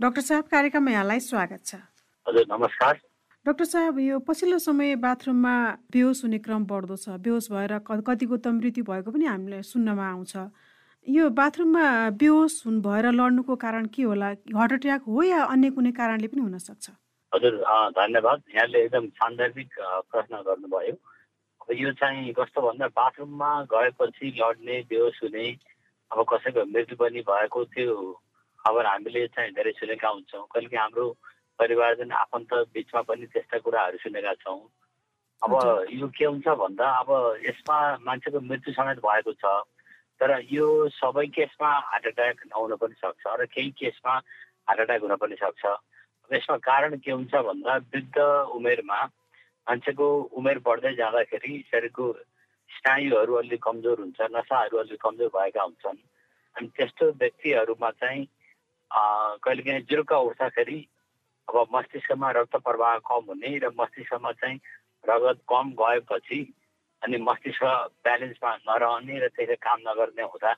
Doctor साहब कार्यक्रममा यहाँलाई स्वागत छ। हजुर नमस्कार। डाक्टर साहब यो पछिल्लो समय बाथरुममा बेहोस हुने क्रम बढ्दो छ। बेहोस भएर कतिको त मृत्यु भएको पनि हामीले सुन्नमा आउँछ। यो बाथरुममा बेहोस हुन भएर लड्नुको कारण के होला? हार्ट एट्याक हो या अन्य कुनै कारणले पनि हुन सक्छ? हजुर धन्यवाद। यहाँले एकदम सान्दर्भिक प्रश्न गर्नुभयो। यो चाहिँ कस्तो भन्दा बाथरुममा गएपछि लड्ने बेहोस हुने अब कसैको मृत्यु पनि भएको त्यो खबर हामीले चाहिँ धेरै सुनेका हुन्छौँ। कहिले हाम्रो परिवारजन आफन्त बिचमा पनि त्यस्ता कुराहरू सुनेका छौँ। अब यो के हुन्छ भन्दा अब यसमा मान्छेको मृत्यु समेत भएको छ तर यो सबै केसमा हार्ट एट्याक नहुन पनि सक्छ र केही केसमा हार्ट एट्याक हुन पनि सक्छ। यसमा कारण के हुन्छ भन्दा वृद्ध उमेरमा मान्छेको उमेर बढ्दै जाँदाखेरि शरीरको स्नायुहरू अलिक कमजोर हुन्छ नसाहरू अलिक कमजोर भएका हुन्छन्। अनि त्यस्तो व्यक्तिहरूमा चाहिँ कहिलेकाहीँ जुर्का उठ्दाखेरि अब मस्तिष्कमा रक्त प्रवाह कम हुने र मस्तिष्कमा चाहिँ रगत कम गएपछि अनि मस्तिष्क ब्यालेन्समा नरहने र त्यसले काम नगर्ने हुँदा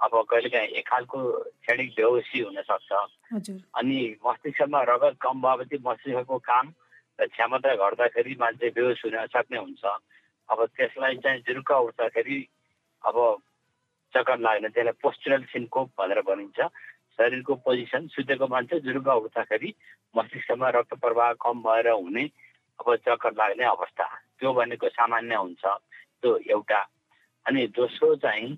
अब कहिलेकाहीँ एक खालको क्षणिक बेहोसी हुनसक्छ। अनि मस्तिष्कमा रगत कम भएपछि मस्तिष्कको काम र क्षमता घट्दाखेरि मान्छे बेहोस हुन सक्ने हुन्छ। अब त्यसलाई चाहिँ जुर्का उठ्दाखेरि अब चक्कर लाग्ने त्यसलाई पोस्चरल सिन्कोप भनेर भनिन्छ। शरीरको पोजिसन सुतेको मान्छे जुरुका उठ्दाखेरि मस्तिष्कमा रक्त प्रवाह कम भएर हुने अब चक्कर लाग्ने अवस्था त्यो भनेको सामान्य हुन्छ त्यो एउटा अनि दोस्रो चाहिँ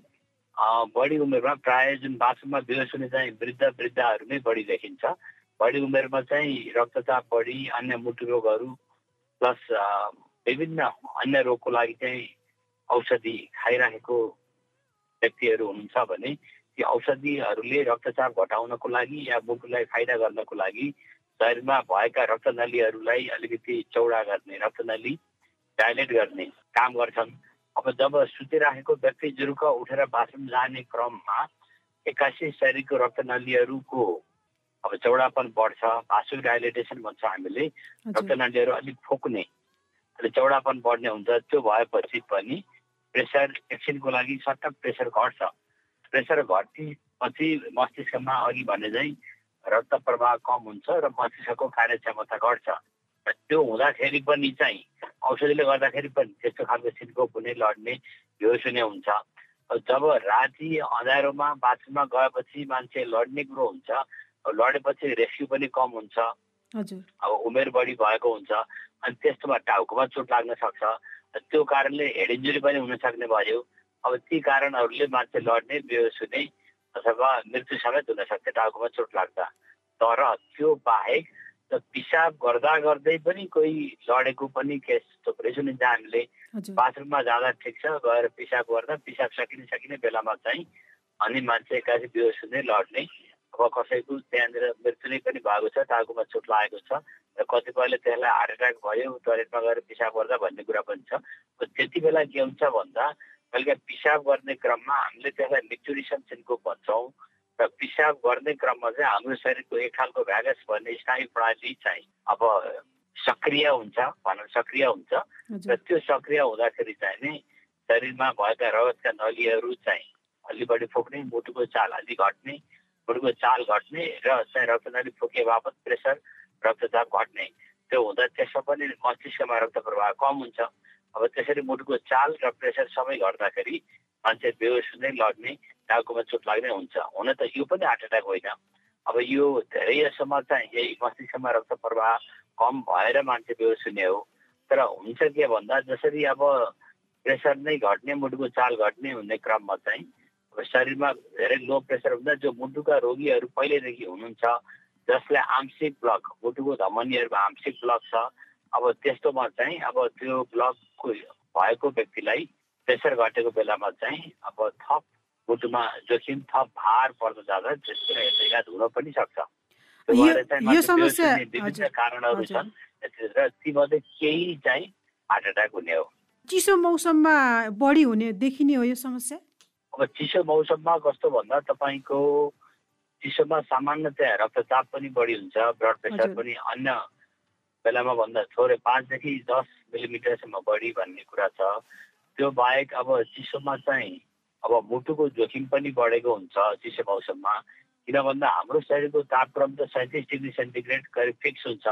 बढी उमेरमा प्राय जुन बाथरुममा बेहोस हुने चाहिँ वृद्ध वृद्धहरूमै बढी देखिन्छ बढी उमेरमा चाहिँ रक्तचाप बढी अन्य मुटु रोगहरू प्लस विभिन्न अन्य रोगको लागि चाहिँ औषधि खाइराखेको व्यक्तिहरू हुनुहुन्छ भने ती औषधिहरूले रक्तचाप घटाउनको लागि या मुटुलाई फाइदा गर्नको लागि शरीरमा भएका रक्तनलीहरूलाई अलिकति चौडा गर्ने रक्तनली डाइलेट गर्ने काम गर्छन्। अब जब सुतिराखेको व्यक्ति जुरुक उठेर बाथरुम जाने क्रममा एक्कासी शरीरको रक्तनलीहरूको अब चौडापन बढ्छ भासु डाइलेटेसन भन्छ हामीले रक्तनलीहरू अलिक फोक्ने अलिक चौडापन बढ्ने हुन्छ। त्यो भएपछि पनि प्रेसर एकछिनको लागि सटक प्रेसर घट्छ। प्रेसर घटेपछि मस्तिष्कमा अघि भने चाहिँ रक्त प्रवाह कम हुन्छ र मस्तिष्कको कार्यक्षमता घट्छ। र त्यो हुँदाखेरि पनि चाहिँ औषधिले गर्दाखेरि पनि त्यस्तो खालको सिन्को हुने लड्ने बेहोस हुने हुन्छ जब राति अँध्यारोमा बाथरुममा गएपछि मान्छे लड्ने कुरो हुन्छ लडेपछि रेस्क्यु पनि कम हुन्छ। अब उमेर बढी भएको हुन्छ अनि त्यस्तोमा टाउकोमा चोट लाग्न सक्छ। त्यो कारणले हेड इन्जुरी पनि हुन सक्ने भयो। अब ती कारणहरूले मान्छे लड्ने बेहोस हुने अथवा मृत्यु समेत हुन सक्छ टाउकोमा चोट लाग्दा तर त्यो बाहेक पिसाब गर्दा गर्दै पनि कोही लडेको पनि केस थुप्रै सुनिन्छ हामीले बाथरुममा जाँदा ठिक छ गएर पिसाब गर्दा पिसाब सकिने सकिने बेलामा चाहिँ अनि मान्छे एक्कासी बेहोस हुने लड्ने अब कसैको त्यहाँनिर मृत्यु नै पनि भएको छ टाउकोमा चोट लागेको छ र कतिपयले त्यसलाई हार्ट एट्याक भयो टोइलेटमा गएर पिसाब गर्दा भन्ने कुरा पनि छ। त्यति बेला के हुन्छ भन्दा कहिले पिसाब गर्ने क्रममा हामीले त्यसलाई मिचुरिसन सिनको भन्छौँ र पिसाब गर्ने क्रममा चाहिँ हाम्रो शरीरको एक खालको भ्यागस भन्ने स्नायु प्रणाली चाहिँ अब सक्रिय हुन्छ भनौँ सक्रिय हुन्छ। र त्यो सक्रिय हुँदाखेरि चाहिँ नि शरीरमा भएका रगतका नलीहरू चाहिँ अलि बढी फोक्ने मुटुको चाल अलि घट्ने मुटुको चाल घट्ने र चाहिँ रक्तनली फुके बापत प्रेसर रक्तचाप घट्ने। त्यो हुँदा त्यसमा पनि मस्तिष्कमा रक्त प्रवाह कम हुन्छ। अब त्यसरी मुटुको चाल र प्रेसर सबै घट्दाखेरि मान्छे बेहोस नै लड्ने टाउकोमा चोट लाग्ने हुन्छ। हुन त यो पनि हार्ट एट्याक होइन। अब यो धेरै जसोमा चाहिँ यही मस्तिष्कमा रक्त प्रवाह कम भएर मान्छे बेहोस हुने हो। तर हुन्छ के भन्दा जसरी अब प्रेसर नै घट्ने मुटुको चाल घट्ने हुने क्रममा चाहिँ अब शरीरमा धेरै लो प्रेसर हुँदा जो मुटुका रोगीहरू पहिल्यैदेखि हुनुहुन्छ जसलाई आंशिक ब्लक मुटुको धमनीहरूमा आंशिक ब्लक छ अब त्यस्तोमा चाहिँ अब त्यो ब्लक भएको व्यक्तिलाई प्रेसर घटेको बेलामा चाहिँ अब थप मुटुमा जोखिम थप भार पर्न जाँदा त्यसको हुन पनि सक्छ। विभिन्न कारणहरू छन् र तीमध्ये केही चाहिँ हार्ट एट्याक हुने हो। चिसो मौसममा बढी हुने देखिने हो यो समस्या? अब चिसो मौसममा कस्तो भन्दा तपाईँको चिसोमा सामान्यतया रक्तचाप पनि बढी हुन्छ ब्लड प्रेसर पनि अन्य बेलामा भन्दा थोरै पाँचदेखि दस मिलिमिटरसम्म बढी भन्ने कुरा छ। त्यो बाहेक अब चिसोमा चाहिँ अब मुटुको जोखिम पनि बढेको हुन्छ चिसो मौसममा। किन भन्दा हाम्रो शरीरको तापक्रम त सैँतिस डिग्री सेन्टिग्रेड करिब फिक्स हुन्छ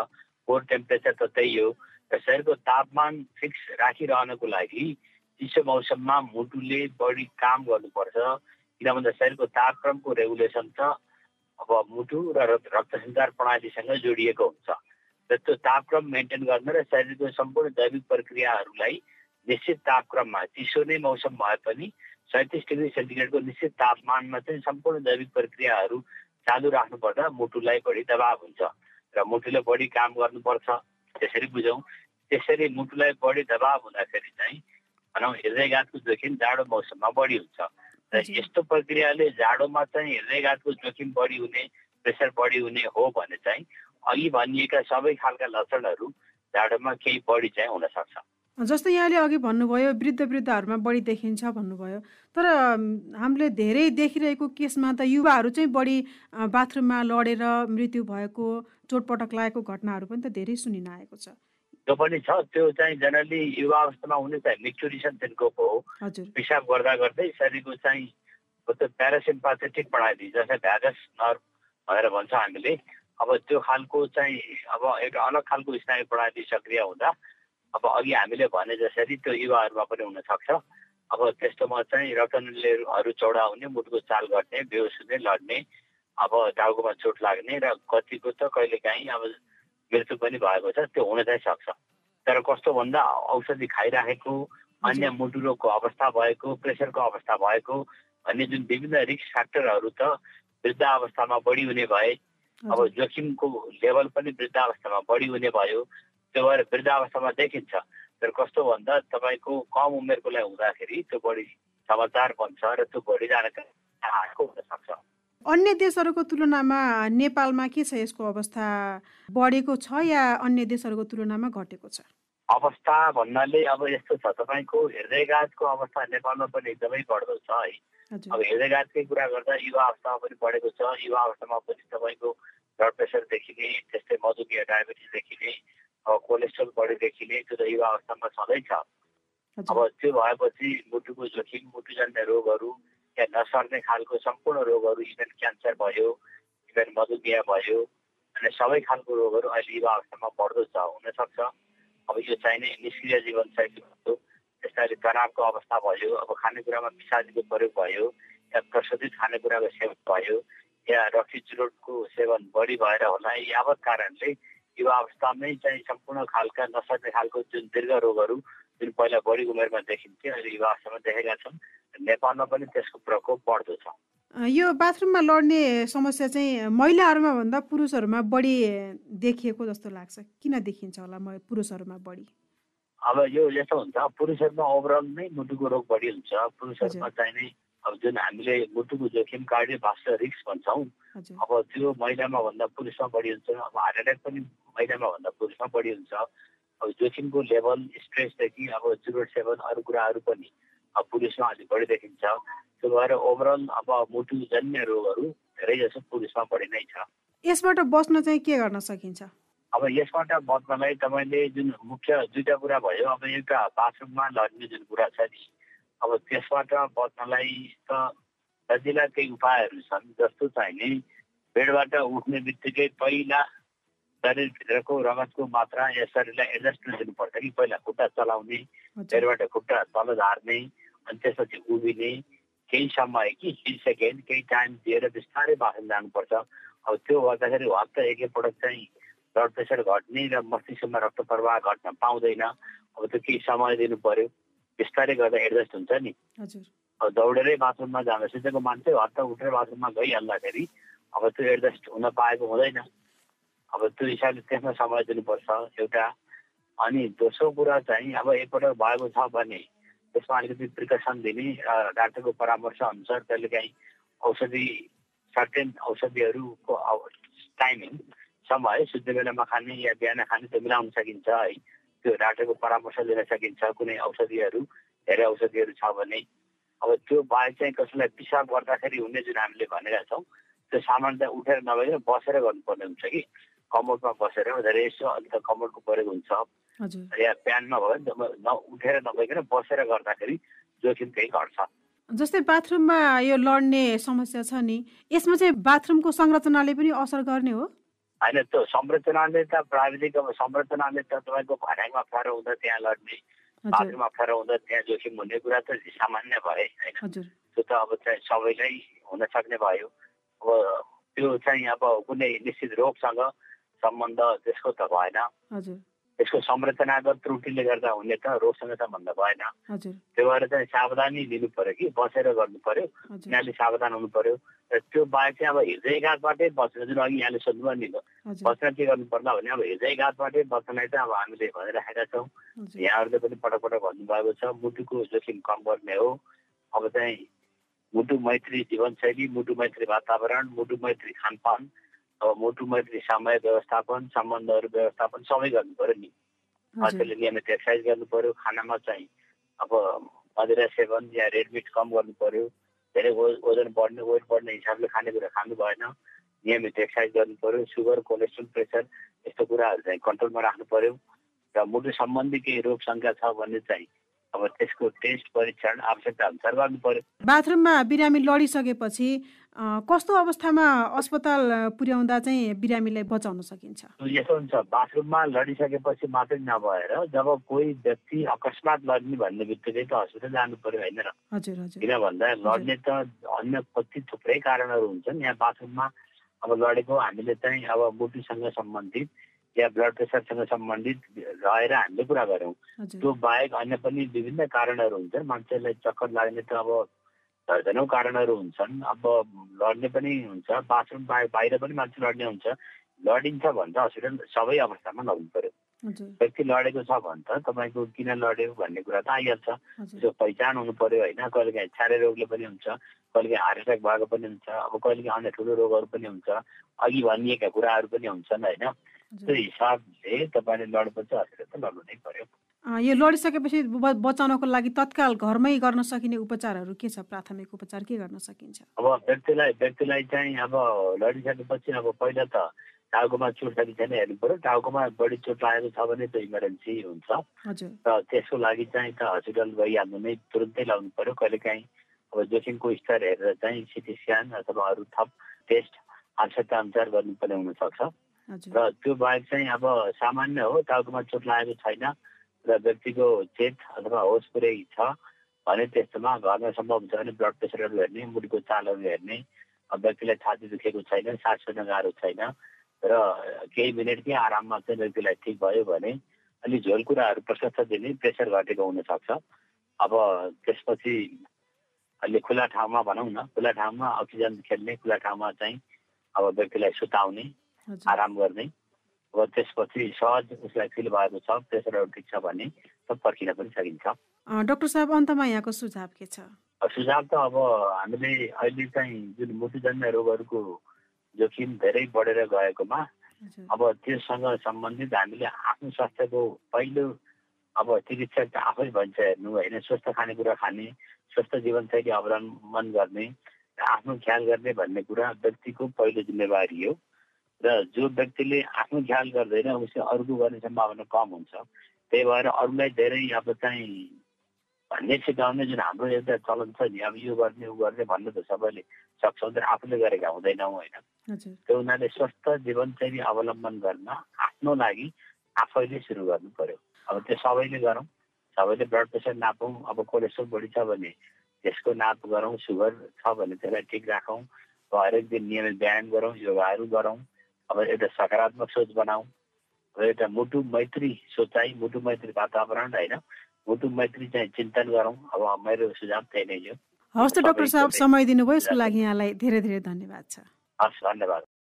कोर टेम्परेचर त त्यही हो। र शरीरको तापमान फिक्स राखिरहनको लागि चिसो मौसममा मुटुले बढी काम गर्नुपर्छ। किन भन्दा शरीरको तापक्रमको रेगुलेसन त अब मुटु र रक्त सञ्चार प्रणालीसँग जोडिएको हुन्छ। र त्यो तापक्रम मेन्टेन गर्न र शरीरको सम्पूर्ण जैविक प्रक्रियाहरूलाई निश्चित तापक्रममा चिसो नै मौसम भए पनि सैँतिस डिग्री सेन्टिग्रेडको निश्चित तापमानमा चाहिँ सम्पूर्ण जैविक प्रक्रियाहरू चालु राख्नुपर्दा मुटुलाई बढी दबाव हुन्छ र मुटुले बढी काम गर्नुपर्छ। त्यसरी बुझौँ त्यसरी मुटुलाई बढी दबाव हुँदाखेरि चाहिँ भनौँ हृदयघातको जोखिम जाडो मौसममा बढी हुन्छ। र यस्तो प्रक्रियाले जाडोमा चाहिँ हृदयघातको जोखिम बढी हुने प्रेसर बढी हुने हो भने चाहिँ अघि भनिएका सबै खालका लक्षणहरू जाडोमा केही बढी चाहिँ हुनसक्छ। जस्तो यहाँले अघि भन्नुभयो वृद्ध वृद्धहरूमा बढी देखिन्छ भन्नुभयो। तर हामीले धेरै देखिरहेको केसमा त युवाहरू चाहिँ बढी बाथरुममा लडेर मृत्यु भएको चोटपटक लागेको घटनाहरू पनि त धेरै सुनिन आएको छ। त्यो पनि छ। त्यो चाहिँ जेनरली युवा अवस्थामा हुने चाहिँ मिक्चुरिसन तिनको हो। पिसाब गर्दा गर्दै शरीरको चाहिँ त्यो प्यारासिम्पाथेटिक प्रणाली जस्तै भ्यागस नर्भ भनेर भन्छ हामीले। अब त्यो खालको चाहिँ अब एउटा अलग खालको स्नायु प्रणाली सक्रिय हुँदा अब अघि हामीले भने जसरी त्यो युवाहरूमा पनि हुनसक्छ। अब त्यस्तोमा चाहिँ रक्तनलीहरू चौडा हुने मुटुको चाल घट्ने बेहोस हुने लड्ने अब टाउकोमा चोट लाग्ने र कतिको त कहिलेकाहीँ अब मृत्यु पनि भएको छ त्यो हुन चाहिँ सक्छ। तर कस्तो भन्दा औषधि खाइराखेको अन्य मुटु रोगको अवस्था भएको प्रेसरको अवस्था भएको भन्ने जुन विभिन्न रिक्स फ्याक्टरहरू त वृद्ध अवस्थामा बढी हुने भए अब जोखिमको लेभल पनि वृद्ध अवस्थामा बढी हुने भयो। त्यो भएर वृद्धावस्थामा देखिन्छ। तर कस्तो भन्दा तपाईँको कम उमेरको लागि हुँदाखेरि त्यो बढी समाचार बन्छ र त्यो बढी जानकारी हुनसक्छ अन्य देशहरूको तुलनामा नेपालमा के छ यसको अवस्था? बढेको छ या अन्य देशहरूको तुलनामा घटेको छ? अवस्था भन्नाले अब यस्तो छ तपाईँको हृदयघातको अवस्था नेपालमा पनि एकदमै बढ्दो छ है। अब हृदयघातकै कुरा गर्दा युवा अवस्थामा पनि बढेको छ। युवा अवस्थामा पनि तपाईँको ब्लड प्रेसर देखिने त्यस्तै मधुमेह डायबिटिस देखिने कोलेस्ट्रोल बढी देखिने त्यो त युवा अवस्थामा छँदैछ अब त्यो भएपछि मुटुको जोखिम मुटुजन्य रोगहरू या नसर्ने खालको सम्पूर्ण रोगहरू इभन क्यान्सर भयो इभन मधुमेह भयो अनि सबै खालको रोगहरू अहिले युवा अवस्थामा बढ्दो छ हुनसक्छ। अब यो चाहिने निष्क्रिय जीवनशैली त्यस्तै तनावको अवस्था भयो अब खानेकुरामा पिसाजीको प्रयोग भयो या प्रशोधित खानेकुराको सेवन भयो या रक्सी चुरोटको सेवन बढी भएर होला यावत कारणले युवा अवस्थामै चाहिँ सम्पूर्ण खालका नसक्ने खालको जुन दीर्घ रोगहरू जुन पहिला बढी उमेरमा देखिन्थ्यो अहिले युवा अवस्थामा देखेका छौँ नेपालमा पनि त्यसको प्रकोप बढ्दो छ। यो बाथरुममा लड्ने समस्या चाहिँ महिलाहरूमा भन्दा पुरुषहरूमा बढी देखिएको जस्तो लाग्छ। किन देखिन्छ होला पुरुषहरूमा बढी? अब यो यस्तो हुन्छ पुरुषहरूमा ओभरअल नै मुटुको रोग बढी हुन्छ। पुरुषहरूमा चाहिने अब जुन हामीले मुटुको जोखिम भास्कुलर रिक्स भन्छौँ अब त्यो महिलामा भन्दा पुरुषमा बढी हुन्छ अब हार्ट एट्याक पनि महिलामा भन्दा पुरुषमा बढी हुन्छ। अब जोखिमको लेभल स्ट्रेसदेखि अब जुरोट सेवन अरू कुराहरू पनि अब पुरुषमा अलिक बढी देखिन्छ। त्यो भएर ओभरअल अब मुटुजन्य रोगहरू धेरै जसो पुरुषमा बढी नै छ। यसबाट बस्न चाहिँ के गर्न सकिन्छ? अब यसबाट बच्नलाई तपाईँले जुन मुख्य दुईवटा कुरा भयो अब एउटा बाथरुममा लड्ने जुन कुरा छ नि अब त्यसबाट बच्नलाई त सजिला केही उपायहरू छन् जस्तो चाहिँ बेडबाट उठ्ने बित्तिकै पहिला शरीरभित्रको रगतको मात्रा या शरीरलाई एडजस्ट दिनुपर्छ कि पहिला खुट्टा चलाउने बेडबाट खुट्टा तल झार्ने अनि त्यसपछि उभिने केही समय कि केही सेकेन्ड केही टाइम दिएर बिस्तारै बाथरुम जानुपर्छ। अब त्यो गर्दाखेरि हप्ता एक एकपटक चाहिँ ब्लड प्रेसर घट्ने र मस्तिष्कमा रक्त प्रवाह घट्न पाउँदैन। अब त्यो केही समय दिनु पर्यो। बिस्तारै गर्दा एडजस्ट हुन्छ नि। अब दौडेरै बाथरुममा जाँदा सिधैको मान्छे हत्ता उठेर बाथरुममा गइहाल्दाखेरि अब त्यो एडजस्ट हुन पाएको हुँदैन। अब त्यो हिसाबले त्यसमा समय दिनुपर्छ एउटा। अनि दोस्रो कुरा चाहिँ अब एकपल्ट भएको छ भने त्यसमा अलिकति प्रिकसन दिने डाक्टरको परामर्श अनुसार कहिले काहीँ औषधि सर्टेन औषधिहरूको टाइमिङ समय शुद्ध बेलामा खाने या बिहान खाने त्यो मिलाउन सकिन्छ है त्यो डाक्टरको परामर्श लिन सकिन्छ कुनै औषधिहरू धेरै औषधिहरू छ भने अब त्यो बाहेक चाहिँ कसैलाई पिसाब गर्दाखेरि हुने जुन हामीले भनेका छौँ त्यो सामान्यतः उठेर नभएर बसेर गर्नुपर्ने हुन्छ कि कमोडमा बसेर धेरै यसो अन्त कमोडको प्रयोग हुन्छ या प्यानमा भयो भने न उठेर नभइकन बसेर गर्दाखेरि जोखिम केही घट्छ जस्तै बाथरुममा यो लड्ने समस्या छ नि यसमा चाहिँ बाथरुमको संरचनाले पनि असर गर्ने हो होइन त्यो संरचनाले त प्राविधिक अब संरचनाले त तपाईँको भनाइमा अप्ठ्यारो हुँदा त्यहाँ लड्ने बाथरुममा अप्ठ्यारो हुँदा त्यहाँ जोखिम हुने कुरा त सामान्य भए होइन। त्यो त अब चाहिँ सबैलाई हुन सक्ने भयो। अब त्यो चाहिँ अब कुनै निश्चित रोगसँग सम्बन्ध त्यसको त भएन। त्यसको संरचनागत त्रुटिले गर्दा हुने त रोगसँग सम्बन्ध भएन। त्यो भएर चाहिँ सावधानी लिनु पर्यो कि बसेर गर्नु पर्यो। यहाँले सावधान हुनु पर्यो। र त्यो बाहेक चाहिँ अब हृदयघातबाटै बस्न जुन अघि यहाँले सोध्नुभयो नि बस्न के गर्नु पर्ला भने अब हृदयघातबाटै बस्नलाई त अब हामीले भनिराखेका छौँ। यहाँहरूले पनि पटक पटक भन्नुभएको छ मुटुको जोखिम कम गर्ने हो। अब चाहिँ मुटु मैत्री जीवनशैली मुटु मैत्री वातावरण मुटु मैत्री खानपान। अब मुटु मैत्री समय व्यवस्थापन सम्बन्धहरू व्यवस्थापन सबै गर्नु पऱ्यो नि। मान्छेले नियमित एक्सर्साइज गर्नु पऱ्यो खानामा चाहिँ अब मदिरा सेवन या रेड मिट कम गर्नु पऱ्यो। धेरै ओजन बढ्ने वेट बढ्ने हिसाबले खानेकुरा खानु भएन। नियमित एक्सर्साइज गर्नु पऱ्यो सुगर कोलेस्ट्रोल प्रेसर यस्तो कुराहरू चाहिँ कन्ट्रोलमा राख्नु पऱ्यो। र मुटु सम्बन्धी केही रोग सङ्ख्या छ भने चाहिँ अब त्यसको टेस्ट परीक्षण आवश्यकता अनुसार गर्नु पर्यो। बाथरुममा बिरामी लडिसकेपछि कस्तो अवस्थामा अस्पताल पुर्याउँदा चाहिँ बिरामीलाई बचाउन सकिन्छ? यसो हुन्छ बाथरुममा लडिसकेपछि मात्रै नभएर जब कोही व्यक्ति अकस्मात लड्ने भन्ने बित्तिकै त हस्पिटल जानु पर्यो होइन र? हजुर हजुर। किन भन्दा लड्ने त अन्य कति थुप्रै कारणहरू हुन्छन्। यहाँ बाथरुममा अब लडेको हामीले चाहिँ अब मुटुसँग सम्बन्धित या ब्लड प्रेसरसँग सम्बन्धित रहेर हामीले कुरा गऱ्यौँ। त्यो बाहेक अन्य पनि विभिन्न कारणहरू हुन्छन्। मान्छेलाई चक्कर लाग्ने त अब दर्जनौँ कारणहरू हुन्छन्। अब लड्ने पनि हुन्छ। बाथरुम बाहिर बाहिर पनि मान्छे लड्ने हुन्छ। लडिन्छ भने त हस्पिटल सबै अवस्थामा लग्नु पर्यो। व्यक्ति लडेको छ भने त तपाईँको किन लड्यो भन्ने कुरा त आइहाल्छ। त्यो पहिचान हुनु पर्यो होइन। कहिलेकाहीँ छारे रोगले पनि हुन्छ कहिलेकाहीँ हार्ट एट्याक भएको पनि हुन्छ अब कहिलेकाहीँ अन्य ठुलो रोगहरू पनि हुन्छ। अघि भनिएका कुराहरू पनि हुन्छन् होइन। त्यो हिसाबले तपाईँले हस्पिटल त लड्नु नै पर्यो। यो लडिसकेपछि बचाउनको लागि तत्काल घरमै गर्न सकिने उपचारहरू के छ? प्राथमिक उपचार के गर्न सकिन्छ? अब व्यक्तिलाई व्यक्तिलाई चाहिँ अब लडिसकेपछि अब पहिला त टाउकोमा चोट छ कि छैन हेर्नु पऱ्यो टाउकोमा बढी चोट लागेको छ भने त इमर्जेन्सी हुन्छ। र त्यसको लागि चाहिँ त हस्पिटल गइहाल्नु नै तुरुन्तै लाउनु पऱ्यो कहिलेकाहीँ अब जोखिमको स्तर हेरेर चाहिँ सिटी स्क्यान अथवा अरू थप टेस्ट आवश्यकता अनुसार गर्नुपर्ने हुनसक्छ। र त्यो बाहेक चाहिँ अब सामान्य हो टाउकोमा चोट लागेको छैन र व्यक्तिको चेत अथवा होस पुरै छ भने त्यस्तोमा घरमा सम्भव छ भने ब्लड प्रेसरहरू हेर्ने मुडीको चालहरू हेर्ने व्यक्तिलाई छाती दुखेको छैन सास फेर्न गाह्रो छैन र केही मिनटकै आराममा चाहिँ व्यक्तिलाई ठिक भयो भने अलि झोल कुराहरू प्रशस्त दिने प्रेसर घटेको हुनसक्छ। अब त्यसपछि अलि खुला ठाउँमा भनौँ न खुला ठाउँमा अक्सिजन खेल्ने खुला ठाउँमा चाहिँ अब व्यक्तिलाई सुताउने आराम गर्ने। अब त्यसपछि सहज उसलाई फिल भएको छ प्रेसरहरू ठिक छ भने सब पर्खिन पनि सकिन्छ। डक्टर साहब अन्तमा यहाँको सुझाव के छ? सुझाव त अब हामीले अहिले चाहिँ जुन मुटुजन्य रोगहरूको जोखिम धेरै बढेर गएकोमा अब त्योसँग सम्बन्धित हामीले आफ्नो स्वास्थ्यको पहिलो अब चिकित्सक आफै भन्छ हेर्नु होइन? स्वस्थ खानेकुरा खाने स्वस्थ जीवनशैली अवलम्बन गर्ने आफ्नो ख्याल गर्ने भन्ने कुरा व्यक्तिको पहिलो जिम्मेवारी हो। र जो व्यक्तिले आफ्नो ख्याल गर्दैन उसले अरूको गर्ने सम्भावना कम हुन्छ। त्यही भएर अरूलाई धेरै अब चाहिँ भन्ने सिकाउने जुन हाम्रो एउटा चलन छ नि अब यो गर्ने ऊ गर्ने भन्नु त सबैले सक्छौँ तर आफूले गरेका हुँदैनौँ होइन। त्यो उनीहरूले स्वस्थ जीवनशैली अवलम्बन गर्न आफ्नो लागि आफैले सुरु गर्नु पर्यो। अब त्यो सबैले गरौँ सबैले ब्लड प्रेसर नापौँ अब कोलेस्ट्रोल बढी छ भने त्यसको नाप गरौँ सुगर छ भने त्यसलाई ठिक राखौँ हरेक दिन नियमित व्यायाम गरौँ योगाहरू गरौँ। अब एउटा सकारात्मक सोच बनाऊ र एउटा मुटु मैत्री सोचाइ मुटु मैत्री वातावरण होइन मुटु मैत्री चाहिँ चिन्तन गरौँ अब मेरो सुझाव त्यही नै हो हवस् त डाक्टर साहब समय दिनुभयो यसको लागि यहाँलाई धेरै धेरै धन्यवाद छ हस् धन्यवाद